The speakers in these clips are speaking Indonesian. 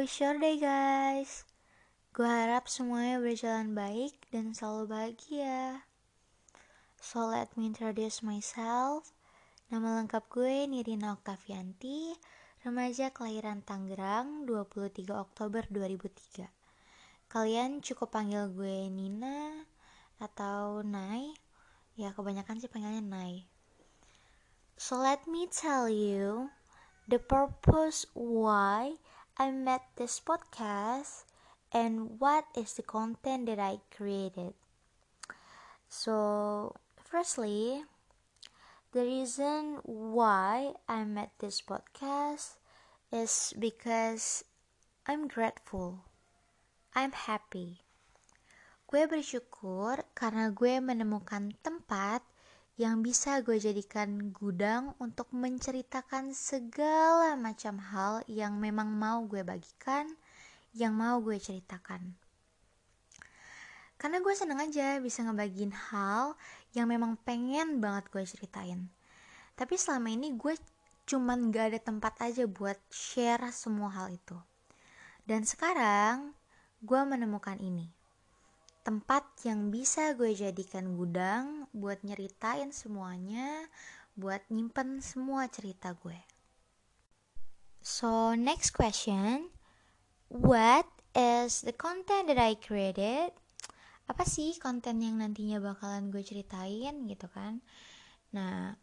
How is your day guys? Gue harap semuanya berjalan baik dan selalu bahagia. So let me introduce myself. Nama lengkap gue Nirina Oktavianti, remaja kelahiran Tangerang 23 Oktober 2003. Kalian cukup panggil gue Nina atau Nai. Ya kebanyakan sih panggilnya Nai. So let me tell you the purpose why I met this podcast and what is the content that I created. So, firstly, the reason why I met this podcast is because I'm grateful. I'm happy. Gue bersyukur karena gue menemukan tempat yang bisa gue jadikan gudang untuk menceritakan segala macam hal yang memang mau gue bagikan, yang mau gue ceritakan. Karena gue seneng aja bisa ngebagiin hal yang memang pengen banget gue ceritain. Tapi selama ini gue cuman gak ada tempat aja buat share semua hal itu. Dan sekarang gue menemukan ini. Tempat yang bisa gue jadikan gudang buat nyeritain semuanya, buat nyimpen semua cerita gue. So, next question. What is the content that I created? Apa sih konten yang nantinya bakalan gue ceritain gitu kan? Nah,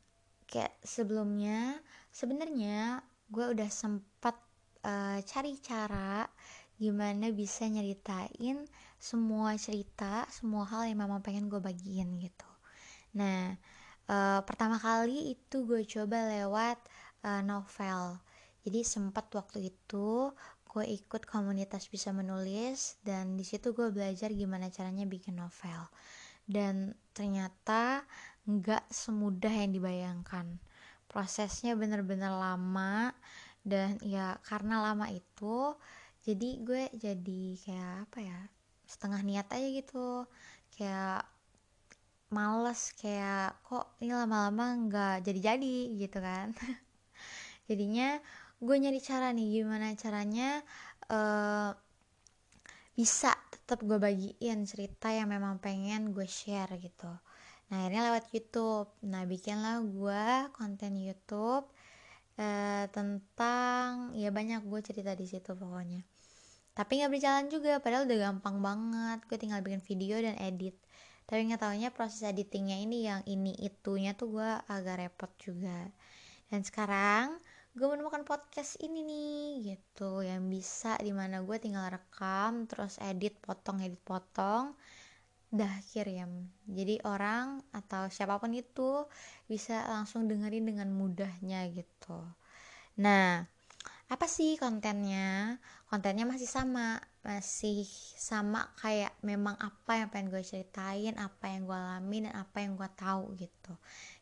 kayak sebelumnya, sebenarnya gue udah sempat uh, cari cara gimana bisa nyeritain semua cerita semua hal yang mama pengen gue bagiin gitu. Nah uh, pertama kali itu gue coba lewat uh, novel. Jadi sempat waktu itu gue ikut komunitas bisa menulis dan di situ gue belajar gimana caranya bikin novel. Dan ternyata nggak semudah yang dibayangkan. Prosesnya bener-bener lama dan ya karena lama itu jadi gue jadi kayak apa ya setengah niat aja gitu. Kayak males kayak kok ini lama-lama nggak jadi-jadi gitu kan. Jadinya gue nyari cara nih gimana caranya uh, bisa tetap gue bagiin cerita yang memang pengen gue share gitu. Nah akhirnya lewat YouTube. Nah bikinlah gue konten YouTube uh, tentang ya banyak gue cerita di situ pokoknya tapi nggak berjalan juga padahal udah gampang banget. Gue tinggal bikin video dan edit. Tapi nggak taunya proses editingnya ini yang ini itunya tuh gue agak repot juga. Dan sekarang gue menemukan podcast ini nih gitu. Yang bisa di mana gue tinggal rekam terus edit potong edit potong. Dah kirim. Jadi orang atau siapa pun itu bisa langsung dengerin dengan mudahnya gitu. Nah apa sih kontennya? Kontennya masih sama masih sama kayak memang apa yang pengen gue ceritain apa yang gue alami dan apa yang gue tahu gitu.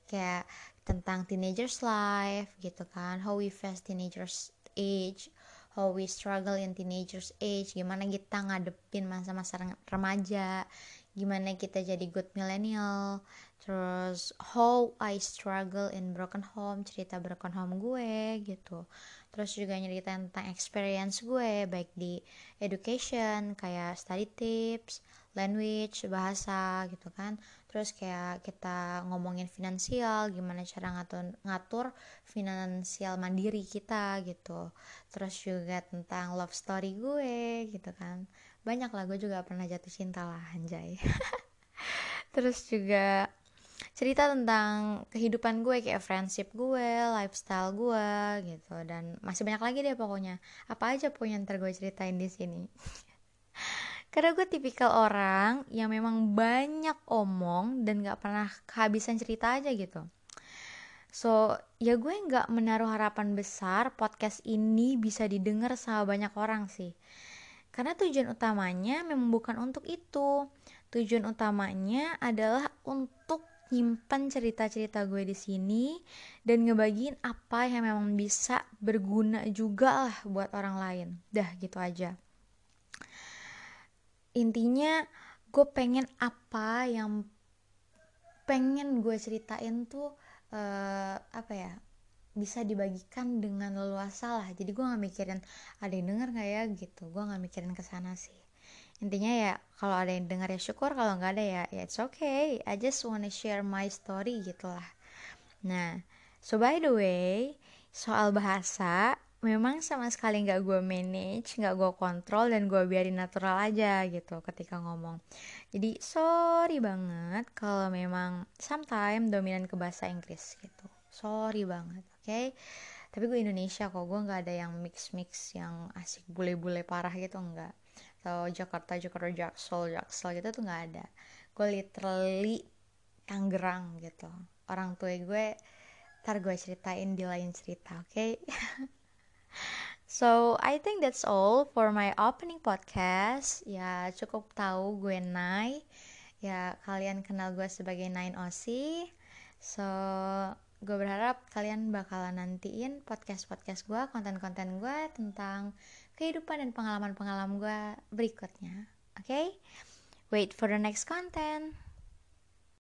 Kayak tentang teenagers life gitu kan how we face teenagers age how we struggle in teenagers age gimana kita ngadepin masa-masa remaja gimana kita jadi good millennial terus how I struggle in broken home cerita broken home gue gitu terus juga nyeritain tentang experience gue baik di education kayak study tips language bahasa gitu kan. Terus kayak kita ngomongin finansial gimana cara ngatur ngatur finansial mandiri kita gitu. Terus juga tentang love story gue gitu kan. Banyak lah gue juga pernah jatuh cinta lah anjay. Terus juga cerita tentang kehidupan gue kayak friendship gue, lifestyle gue gitu dan masih banyak lagi deh pokoknya. Apa aja pokoknya ntar gue ceritain di sini. Karena gue tipikal orang yang memang banyak omong dan gak pernah kehabisan cerita aja gitu. So, ya gue gak menaruh harapan besar podcast ini bisa didengar sama banyak orang sih. Karena tujuan utamanya memang bukan untuk itu. Tujuan utamanya adalah untuk nyimpan cerita-cerita gue di sini dan ngebagiin apa yang memang bisa berguna juga lah buat orang lain. Dah gitu aja. Intinya gue pengen apa yang pengen gue ceritain tuh uh, apa ya bisa dibagikan dengan leluasa lah jadi gue nggak mikirin ada yang denger nggak ya gitu gue nggak mikirin ke sana sih intinya ya kalau ada yang denger ya syukur kalau nggak ada ya ya it's okay I just wanna share my story gitulah nah so by the way soal bahasa memang sama sekali nggak gue manage, nggak gue kontrol dan gue biarin natural aja gitu ketika ngomong. Jadi sorry banget kalau memang sometimes dominan ke bahasa Inggris gitu. Sorry banget, oke? Okay? Tapi gue Indonesia kok, gue nggak ada yang mix-mix yang asik bule-bule parah gitu enggak. Atau Jakarta, Jakarta, Jaksel, Jaksel gitu tuh nggak ada. Gue literally Tangerang gitu. Orang tua gue ntar gue ceritain di lain cerita, oke? Okay? So, I think that's all for my opening podcast. Ya, cukup tahu gue Nai. Ya, kalian kenal gue sebagai Nine OC. So, gue berharap kalian bakalan nantiin podcast-podcast gue, konten-konten gue tentang kehidupan dan pengalaman-pengalaman gue berikutnya. Oke? Okay? Wait for the next content.